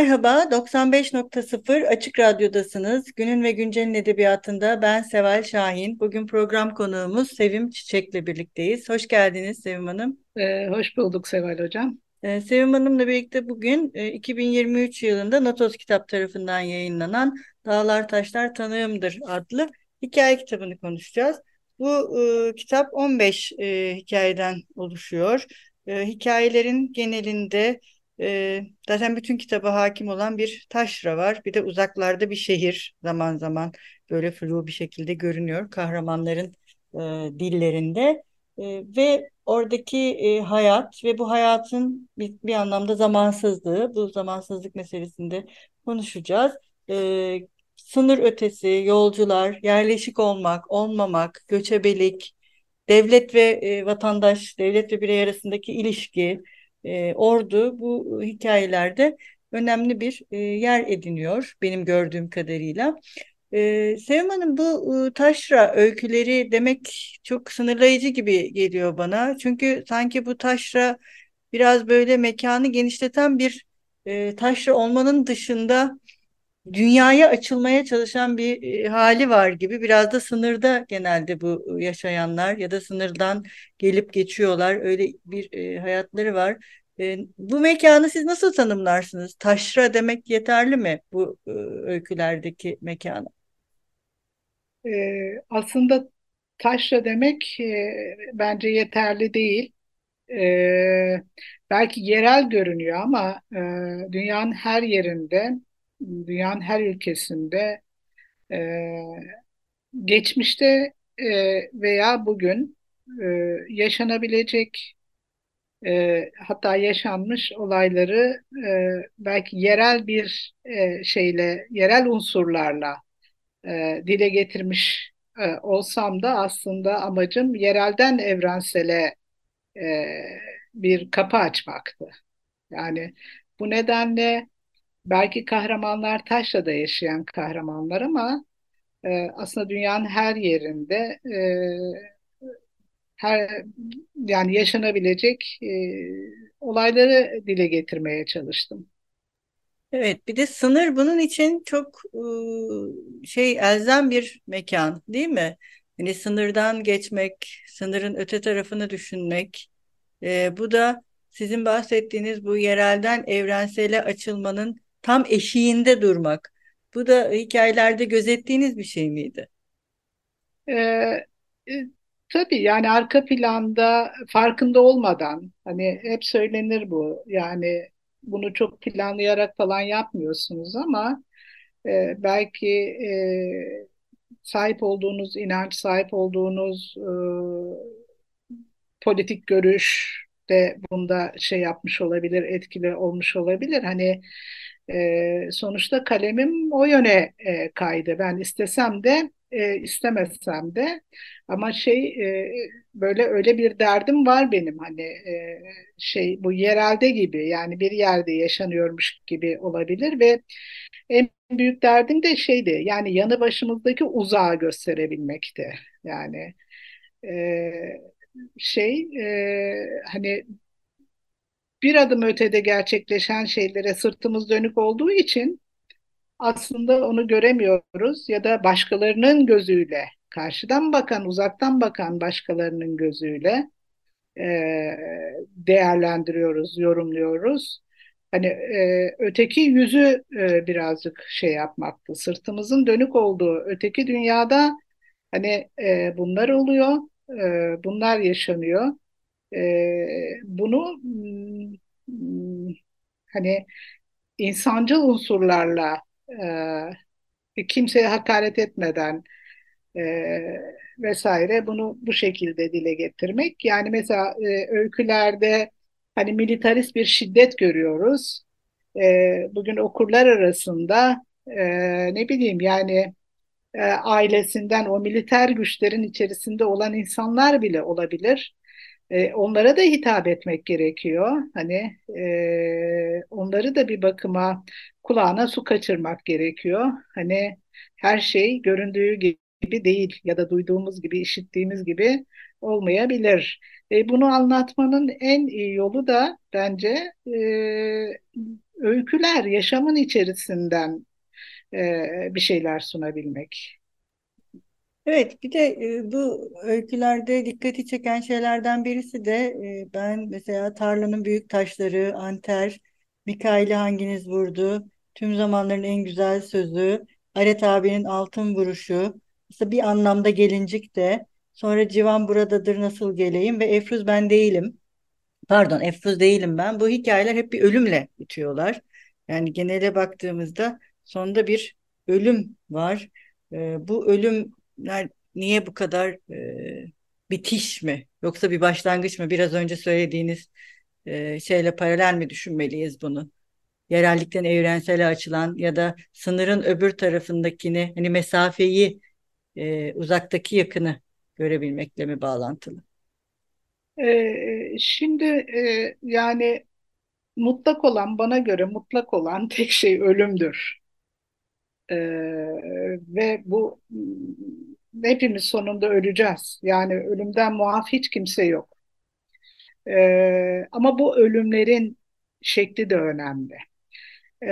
Merhaba, 95.0 Açık Radyo'dasınız. Günün ve Güncel'in edebiyatında ben Seval Şahin. Bugün program konuğumuz Sevim Çiçek'le birlikteyiz. Hoş geldiniz Sevim Hanım. Ee, hoş bulduk Seval Hocam. Ee, Sevim Hanım'la birlikte bugün e, 2023 yılında Natos Kitap tarafından yayınlanan Dağlar Taşlar Tanığımdır adlı hikaye kitabını konuşacağız. Bu e, kitap 15 e, hikayeden oluşuyor. E, hikayelerin genelinde e, zaten bütün kitaba hakim olan bir taşra var. Bir de uzaklarda bir şehir zaman zaman böyle flu bir şekilde görünüyor kahramanların e, dillerinde. E, ve oradaki e, hayat ve bu hayatın bir, bir anlamda zamansızlığı, bu zamansızlık meselesinde konuşacağız. E, sınır ötesi, yolcular, yerleşik olmak, olmamak, göçebelik, devlet ve e, vatandaş, devlet ve birey arasındaki ilişki, e, ordu bu hikayelerde önemli bir e, yer ediniyor benim gördüğüm kadarıyla. E, Sevim Hanım bu e, taşra öyküleri demek çok sınırlayıcı gibi geliyor bana. Çünkü sanki bu taşra biraz böyle mekanı genişleten bir e, taşra olmanın dışında dünyaya açılmaya çalışan bir e, hali var gibi. Biraz da sınırda genelde bu yaşayanlar ya da sınırdan gelip geçiyorlar. Öyle bir e, hayatları var. E, bu mekanı siz nasıl tanımlarsınız? Taşra demek yeterli mi bu e, öykülerdeki mekanı? E, aslında taşra demek e, bence yeterli değil. E, belki yerel görünüyor ama e, dünyanın her yerinde dünyanın her ülkesinde e, geçmişte e, veya bugün e, yaşanabilecek e, hatta yaşanmış olayları e, belki yerel bir e, şeyle, yerel unsurlarla e, dile getirmiş e, olsam da aslında amacım yerelden evrensele e, bir kapı açmaktı. Yani bu nedenle belki kahramanlar Taşra'da yaşayan kahramanlar ama e, aslında dünyanın her yerinde e, her yani yaşanabilecek e, olayları dile getirmeye çalıştım. Evet, bir de sınır bunun için çok e, şey elzem bir mekan, değil mi? Yani sınırdan geçmek, sınırın öte tarafını düşünmek. E, bu da sizin bahsettiğiniz bu yerelden evrensele açılmanın tam eşiğinde durmak. Bu da hikayelerde gözettiğiniz bir şey miydi? Ee, e, tabii yani arka planda farkında olmadan hani hep söylenir bu yani bunu çok planlayarak falan yapmıyorsunuz ama e, belki e, sahip olduğunuz inanç, sahip olduğunuz e, politik görüş de bunda şey yapmış olabilir, etkili olmuş olabilir. Hani e, sonuçta kalemim o yöne e, kaydı. Ben istesem de e, istemesem de ama şey e, böyle öyle bir derdim var benim hani e, şey bu yerelde gibi yani bir yerde yaşanıyormuş gibi olabilir ve en büyük derdim de şeydi yani yanı başımızdaki uzağı gösterebilmekti yani e, şey e, hani bir adım ötede gerçekleşen şeylere sırtımız dönük olduğu için aslında onu göremiyoruz ya da başkalarının gözüyle, karşıdan bakan, uzaktan bakan başkalarının gözüyle e, değerlendiriyoruz, yorumluyoruz. Hani e, öteki yüzü e, birazcık şey yapmaktı. Sırtımızın dönük olduğu öteki dünyada hani e, bunlar oluyor, e, bunlar yaşanıyor. E, bunu hmm, hani insancıl unsurlarla e, kimseye hakaret etmeden e, vesaire bunu bu şekilde dile getirmek. Yani mesela e, öykülerde hani militarist bir şiddet görüyoruz. E, bugün okurlar arasında e, ne bileyim yani e, ailesinden o militer güçlerin içerisinde olan insanlar bile olabilir. E, onlara da hitap etmek gerekiyor. Hani e, onları da bir bakıma kulağına su kaçırmak gerekiyor. Hani her şey göründüğü gibi değil ya da duyduğumuz gibi, işittiğimiz gibi olmayabilir. E, bunu anlatmanın en iyi yolu da bence e, öyküler, yaşamın içerisinden e, bir şeyler sunabilmek. Evet, bir de e, bu öykülerde dikkati çeken şeylerden birisi de e, ben mesela Tarlanın Büyük Taşları, Anter, Mikail'i hanginiz vurdu, Tüm Zamanların En Güzel Sözü, Aret abinin Altın Vuruşu, mesela bir anlamda gelincik de, sonra Civan Buradadır Nasıl Geleyim ve Efruz Ben Değilim. Pardon, Efruz Değilim Ben. Bu hikayeler hep bir ölümle bitiyorlar. Yani genele baktığımızda sonunda bir ölüm var. Bu ölümler niye bu kadar e, bitiş mi yoksa bir başlangıç mı? Biraz önce söylediğiniz e, şeyle paralel mi düşünmeliyiz bunu? Yerellikten evrensele açılan ya da sınırın öbür tarafındakini hani mesafeyi e, uzaktaki yakını görebilmekle mi bağlantılı? Ee, şimdi e, yani mutlak olan bana göre mutlak olan tek şey ölümdür. Ee, ve bu hepimiz sonunda öleceğiz. Yani ölümden muaf hiç kimse yok. Ee, ama bu ölümlerin şekli de önemli. Ee,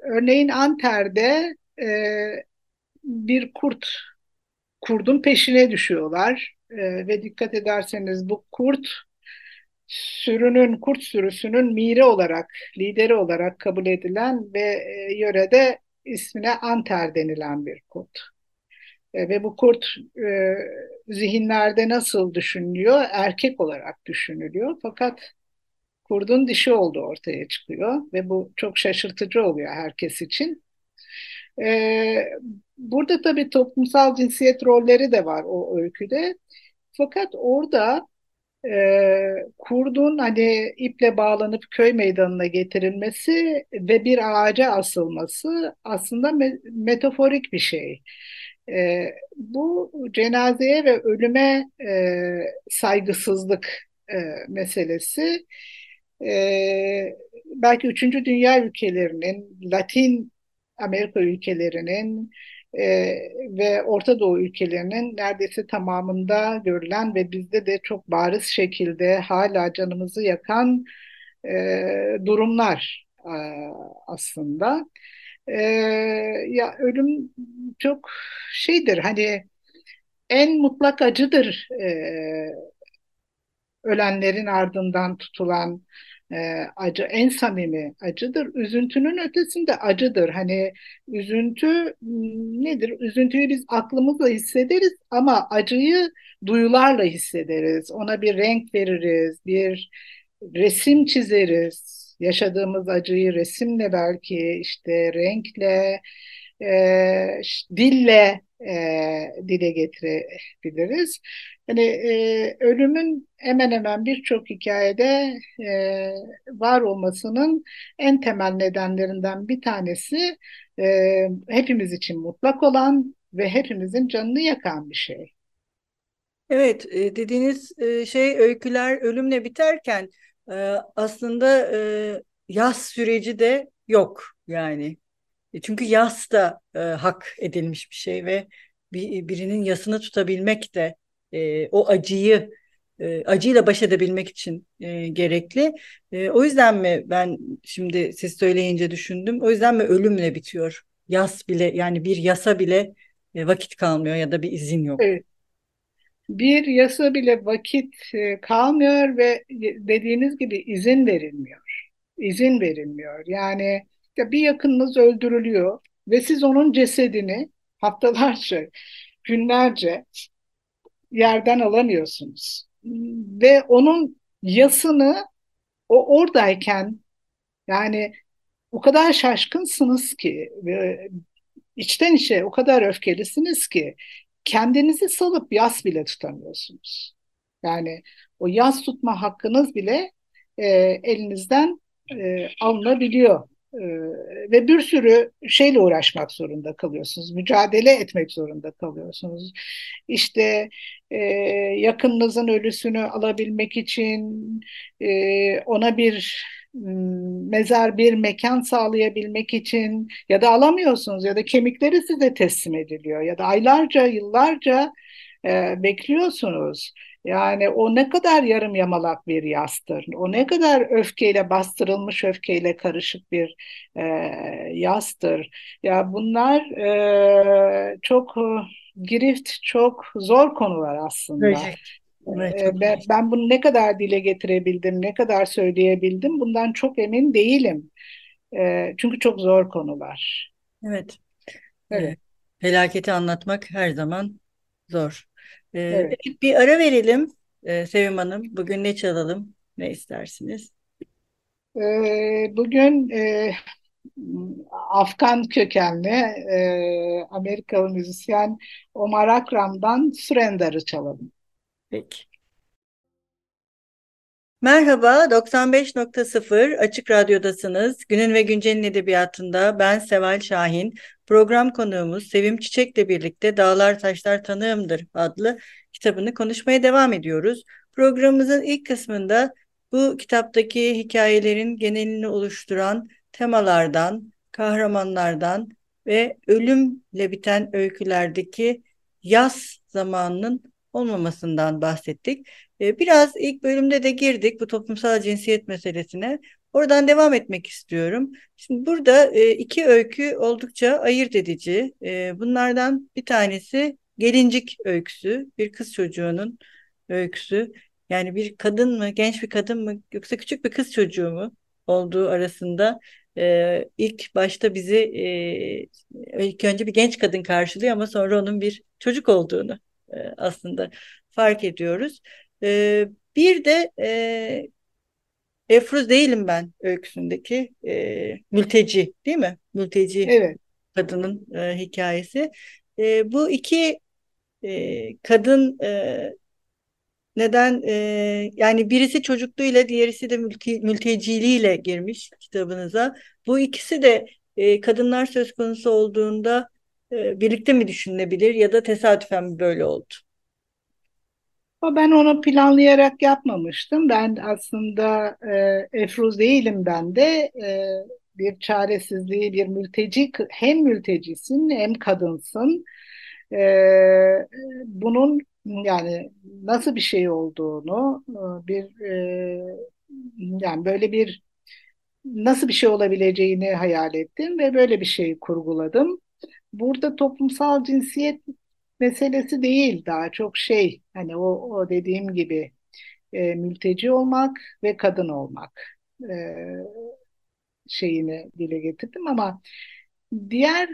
örneğin Anter'de e, bir kurt, kurdun peşine düşüyorlar. Ee, ve dikkat ederseniz bu kurt sürünün, kurt sürüsünün miri olarak, lideri olarak kabul edilen ve e, yörede ismine Anter denilen bir kurt. E, ve bu kurt e, zihinlerde nasıl düşünülüyor? Erkek olarak düşünülüyor. Fakat kurdun dişi olduğu ortaya çıkıyor ve bu çok şaşırtıcı oluyor herkes için. E, burada tabii toplumsal cinsiyet rolleri de var o öyküde. Fakat orada e, kurdun hani iple bağlanıp köy meydanına getirilmesi ve bir ağaca asılması aslında me metaforik bir şey. E, bu cenazeye ve ölüme e, saygısızlık e, meselesi e, belki üçüncü dünya ülkelerinin, Latin Amerika ülkelerinin e, ve Orta Doğu ülkelerinin neredeyse tamamında görülen ve bizde de çok bariz şekilde hala canımızı yakan e, durumlar e, aslında. E, ya ölüm çok şeydir hani en mutlak acıdır e, ölenlerin ardından tutulan e, acı en samimi acıdır. Üzüntünün ötesinde acıdır. Hani üzüntü hmm, nedir? Üzüntüyü biz aklımızla hissederiz ama acıyı duyularla hissederiz. Ona bir renk veririz, bir resim çizeriz. Yaşadığımız acıyı resimle belki işte renkle, e, dille e, dile getirebiliriz. Hani e, ölümün hemen hemen birçok hikayede e, var olmasının en temel nedenlerinden bir tanesi e, hepimiz için mutlak olan ve hepimizin canını yakan bir şey. Evet, e, dediğiniz e, şey öyküler ölümle biterken e, aslında yaz süreci de yok yani. Çünkü yas da hak edilmiş bir şey ve birinin yasını tutabilmek de e, o acıyı e, acıyla baş edebilmek için e, gerekli. E, o yüzden mi ben şimdi siz söyleyince düşündüm. O yüzden mi ölümle bitiyor? Yas bile yani bir yasa bile e, vakit kalmıyor ya da bir izin yok. Bir yasa bile vakit e, kalmıyor ve dediğiniz gibi izin verilmiyor. İzin verilmiyor. Yani işte bir yakınınız öldürülüyor ve siz onun cesedini haftalarca, günlerce yerden alamıyorsunuz. Ve onun yasını o oradayken yani o kadar şaşkınsınız ki içten içe o kadar öfkelisiniz ki kendinizi salıp yas bile tutamıyorsunuz. Yani o yas tutma hakkınız bile e, elinizden e, alınabiliyor. E, ve bir sürü şeyle uğraşmak zorunda kalıyorsunuz. Mücadele etmek zorunda kalıyorsunuz. İşte e, yakınınızın ölüsünü alabilmek için e, ona bir mezar bir mekan sağlayabilmek için ya da alamıyorsunuz ya da kemikleri size teslim ediliyor ya da aylarca yıllarca e, bekliyorsunuz. Yani o ne kadar yarım yamalak bir yastır, o ne kadar öfkeyle bastırılmış öfkeyle karışık bir e, yastır. Ya bunlar e, çok e, girift, çok zor konular aslında. Evet. Evet, ben, ben bunu ne kadar dile getirebildim, ne kadar söyleyebildim bundan çok emin değilim. E, çünkü çok zor konular. Evet. Evet. Felaketi anlatmak her zaman zor. Ee, evet. Bir ara verelim ee, Sevim Hanım. Bugün ne çalalım? Ne istersiniz? Ee, bugün e, Afgan kökenli e, Amerikalı müzisyen Omar Akram'dan Surrender'ı çalalım. Peki. Merhaba, 95.0 Açık Radyo'dasınız. Günün ve Güncel'in edebiyatında ben Seval Şahin. Program konuğumuz Sevim Çiçek'le birlikte Dağlar Taşlar Tanığımdır adlı kitabını konuşmaya devam ediyoruz. Programımızın ilk kısmında bu kitaptaki hikayelerin genelini oluşturan temalardan, kahramanlardan ve ölümle biten öykülerdeki yaz zamanının olmamasından bahsettik. Ee, biraz ilk bölümde de girdik bu toplumsal cinsiyet meselesine. Oradan devam etmek istiyorum. Şimdi burada e, iki öykü oldukça ayırt edici. E, bunlardan bir tanesi gelincik öyküsü, bir kız çocuğunun öyküsü. Yani bir kadın mı, genç bir kadın mı yoksa küçük bir kız çocuğu mu olduğu arasında e, ilk başta bizi ilk önce bir genç kadın karşılıyor ama sonra onun bir çocuk olduğunu aslında fark ediyoruz. E, bir de e, Efruz değilim ben öyküsündeki e, mülteci değil mi? Mülteci evet. kadının e, hikayesi. E, bu iki e, kadın e, neden e, yani birisi çocukluğuyla diğerisi de mülti, mülteciliğiyle girmiş kitabınıza. Bu ikisi de e, kadınlar söz konusu olduğunda e, birlikte mi düşünülebilir ya da tesadüfen mi böyle oldu? Ben onu planlayarak yapmamıştım. Ben aslında e, Efruz değilim ben de. E, bir çaresizliği, bir mülteci, hem mültecisin hem kadınsın. E, bunun yani nasıl bir şey olduğunu, e, bir e, yani böyle bir nasıl bir şey olabileceğini hayal ettim ve böyle bir şey kurguladım. Burada toplumsal cinsiyet meselesi değil daha çok şey hani o, o dediğim gibi e, mülteci olmak ve kadın olmak e, şeyini dile getirdim ama diğer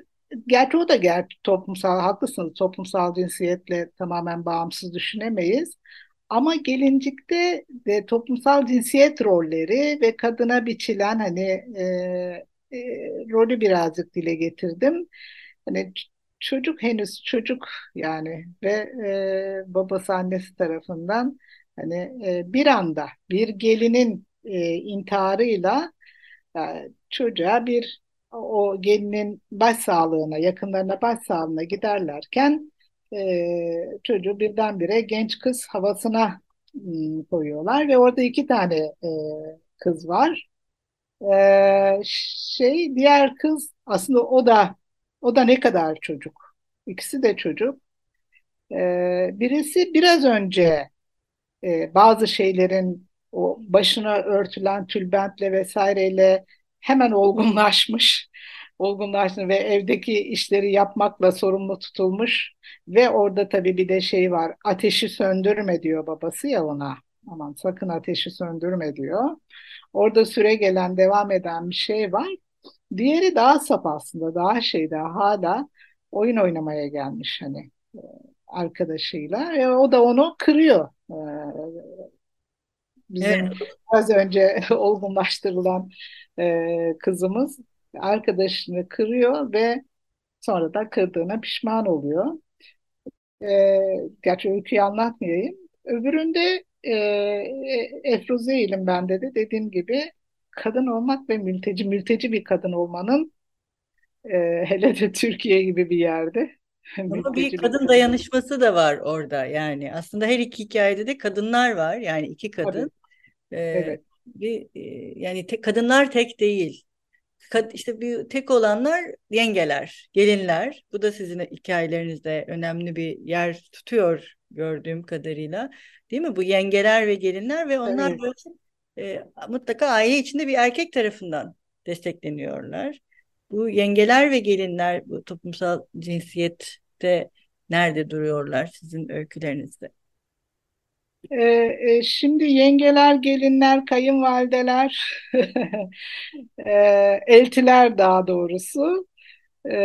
gerçi o da gerçi toplumsal haklısınız toplumsal cinsiyetle tamamen bağımsız düşünemeyiz ama gelincikte de toplumsal cinsiyet rolleri ve kadına biçilen hani e, e, rolü birazcık dile getirdim. Hani çocuk henüz çocuk yani ve e, babası annesi tarafından hani e, bir anda bir gelinin e, intiharıyla e, çocuğa bir o gelinin baş sağlığına yakınlarına baş sağlığına giderlerken e, çocuğu birdenbire genç kız havasına ım, koyuyorlar ve orada iki tane e, kız var. E, şey diğer kız aslında o da o da ne kadar çocuk. İkisi de çocuk. Ee, birisi biraz önce e, bazı şeylerin o başına örtülen tülbentle vesaireyle hemen olgunlaşmış, olgunlaşmış ve evdeki işleri yapmakla sorumlu tutulmuş ve orada tabii bir de şey var, ateşi söndürme diyor babası ya ona. Aman sakın ateşi söndürme diyor. Orada süre gelen, devam eden bir şey var. Diğeri daha sap aslında, daha şey daha hala oyun oynamaya gelmiş hani e, arkadaşıyla. ve o da onu kırıyor. E, bizim evet. az önce olgunlaştırılan e, kızımız arkadaşını kırıyor ve sonra da kırdığına pişman oluyor. Gerçi öyküyü anlatmayayım. Öbüründe e, Efruze İlim bende de dediğim gibi kadın olmak ve mülteci, mülteci bir kadın olmanın e, hele de Türkiye gibi bir yerde Ama bir bir kadın kadın. dayanışması da var orada yani. Aslında her iki hikayede de kadınlar var. Yani iki Tabii, kadın. Ee, evet. bir, e, yani te- kadınlar tek değil. Kad, işte bir tek olanlar yengeler, gelinler. Bu da sizin hikayelerinizde önemli bir yer tutuyor gördüğüm kadarıyla. Değil mi? Bu yengeler ve gelinler ve onlar Evet. böyle e, mutlaka aile içinde bir erkek tarafından destekleniyorlar. Bu yengeler ve gelinler bu toplumsal cinsiyette nerede duruyorlar sizin öykülerinizde? E, e, şimdi yengeler, gelinler, kayınvalideler, e, eltiler daha doğrusu. E,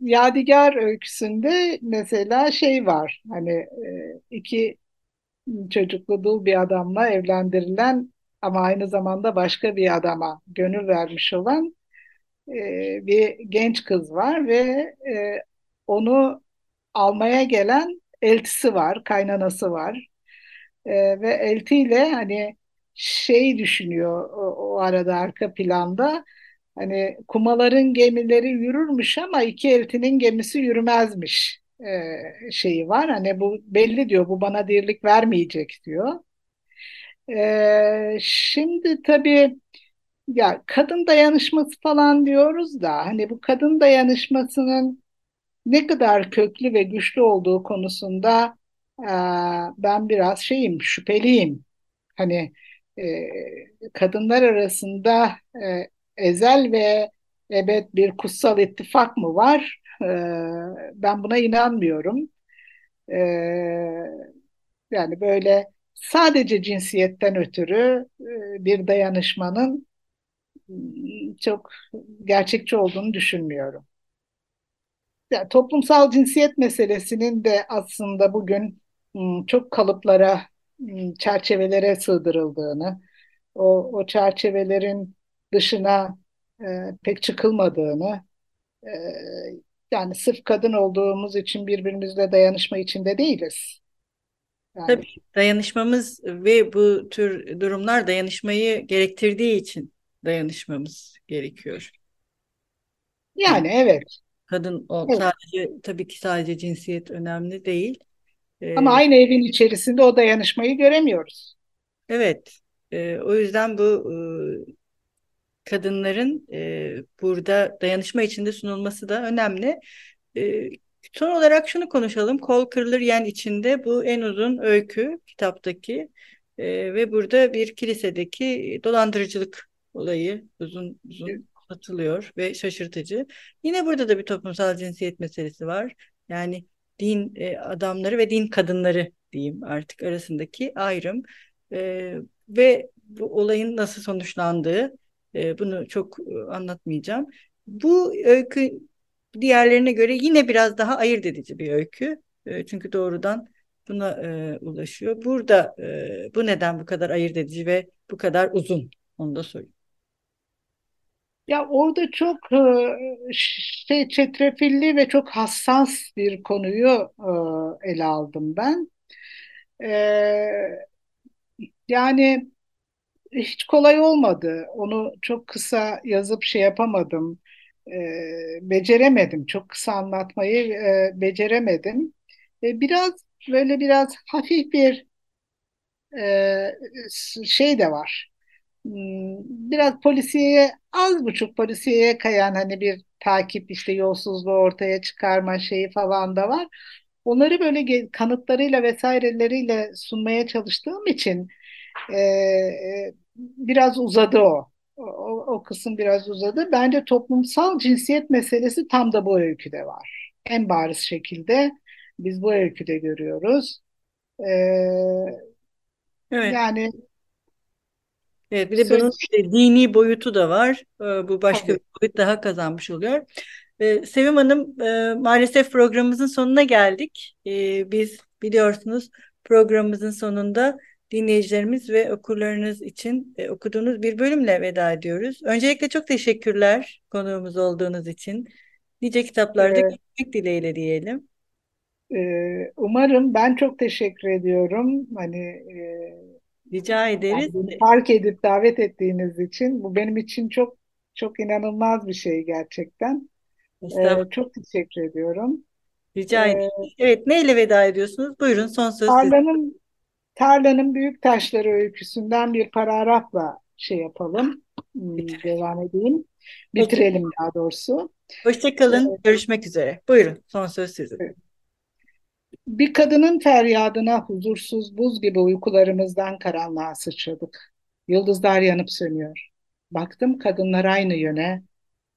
Yadigar öyküsünde mesela şey var hani e, iki çocuklu dul bir adamla evlendirilen ama aynı zamanda başka bir adama gönül vermiş olan e, bir genç kız var ve e, onu almaya gelen eltisi var, kaynanası var. E, ve eltiyle hani şey düşünüyor o, o arada arka planda hani kumaların gemileri yürürmüş ama iki eltinin gemisi yürümezmiş e, şeyi var. Hani bu belli diyor bu bana dirlik vermeyecek diyor. E, şimdi tabii ya kadın dayanışması falan diyoruz da hani bu kadın dayanışmasının ne kadar köklü ve güçlü olduğu konusunda e, ben biraz şeyim, şüpheliyim. Hani e, kadınlar arasında e, ezel ve ebed bir kutsal ittifak mı var? E, ben buna inanmıyorum. E, yani böyle sadece cinsiyetten ötürü e, bir dayanışmanın mm, çok gerçekçi olduğunu düşünmüyorum. Ya, toplumsal cinsiyet meselesinin de aslında bugün mm, çok kalıplara, mm, çerçevelere sığdırıldığını, o, o çerçevelerin dışına e, pek çıkılmadığını, e, yani sırf kadın olduğumuz için birbirimizle dayanışma içinde değiliz. Yani Tabii dayanışmamız ve bu tür durumlar dayanışmayı gerektirdiği için dayanışmamız gerekiyor. Yani evet, kadın o evet. sadece tabii ki sadece cinsiyet önemli değil. Ama Ee, aynı evin içerisinde o dayanışmayı göremiyoruz. evet, Ee, o yüzden bu e, kadınların e, burada dayanışma içinde sunulması da önemli. E, son olarak şunu konuşalım. Kol kırılır yen içinde bu en uzun öykü kitaptaki E, ve burada bir kilisedeki dolandırıcılık olayı uzun uzun anlatılıyor ve şaşırtıcı. Yine burada da bir toplumsal cinsiyet meselesi var. Yani din e, adamları ve din kadınları diyeyim artık arasındaki ayrım E, ve bu olayın nasıl sonuçlandığı e, bunu çok e, anlatmayacağım. Bu öykü diğerlerine göre yine biraz daha ayırt edici bir öykü. E, çünkü doğrudan buna e, ulaşıyor. Burada e, bu neden bu kadar ayırt edici ve bu kadar uzun? Onu da söyleyeyim. Ya orada çok e, şey çetrefilli ve çok hassas bir konuyu e, ele aldım ben. E, yani hiç kolay olmadı. Onu çok kısa yazıp şey yapamadım. E, beceremedim. Çok kısa anlatmayı e, beceremedim. E, biraz böyle biraz hafif bir e, şey de var. Hmm, Biraz polisiye az buçuk polisiyeye kayan hani bir takip işte yolsuzluğu ortaya çıkarma şeyi falan da var. Onları böyle kanıtlarıyla vesaireleriyle sunmaya çalıştığım için e, e, biraz uzadı o. O, o kısım biraz uzadı. Bence toplumsal cinsiyet meselesi tam da bu öyküde var. En bariz şekilde biz bu öyküde görüyoruz. E, Evet. yani Evet, bir de bunun işte dini boyutu da var. Ee, Bu başka bir boyut daha kazanmış oluyor. Ee, Sevim Hanım, e, maalesef programımızın sonuna geldik. Ee, Biz biliyorsunuz programımızın sonunda dinleyicilerimiz ve okurlarınız için e, okuduğunuz bir bölümle veda ediyoruz. Öncelikle çok teşekkürler konuğumuz olduğunuz için. Nice kitaplarda E, görüşmek dileğiyle diyelim. Ee, umarım ben çok teşekkür ediyorum. Hani e, Rica ederiz. yani fark edip davet ettiğiniz için bu benim için çok çok inanılmaz bir şey gerçekten. Ee, çok teşekkür ediyorum. Rica Ee, ederim. Evet, neyle veda ediyorsunuz? Buyurun son söz tarlanın tarlanın büyük taşları öyküsünden bir paragrafla şey yapalım. Hmm, Devam edeyim. Bitirelim daha doğrusu. Hoşça kalın. Görüşmek üzere. Buyurun son söz sizin. Bir kadının feryadına huzursuz buz gibi uykularımızdan karanlığa sıçradık. Yıldızlar yanıp sönüyor. Baktım kadınlar aynı yöne,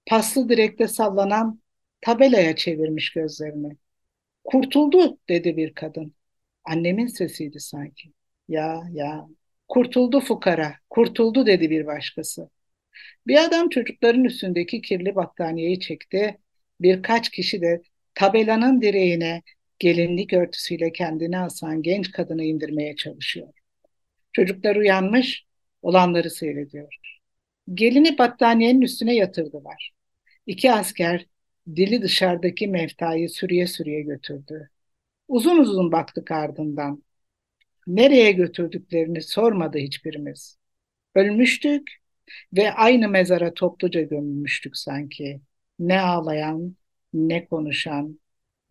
paslı direkte sallanan tabelaya çevirmiş gözlerini. Kurtuldu dedi bir kadın. Annemin sesiydi sanki. Ya ya, kurtuldu fukara, kurtuldu dedi bir başkası. Bir adam çocukların üstündeki kirli battaniyeyi çekti. Birkaç kişi de tabelanın direğine gelinlik örtüsüyle kendini asan genç kadını indirmeye çalışıyor. Çocuklar uyanmış, olanları seyrediyor. Gelini battaniyenin üstüne yatırdılar. İki asker dili dışarıdaki meftayı sürüye sürüye götürdü. Uzun uzun baktık ardından. Nereye götürdüklerini sormadı hiçbirimiz. Ölmüştük ve aynı mezara topluca gömülmüştük sanki. Ne ağlayan, ne konuşan,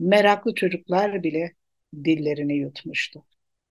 meraklı çocuklar bile dillerini yutmuştu.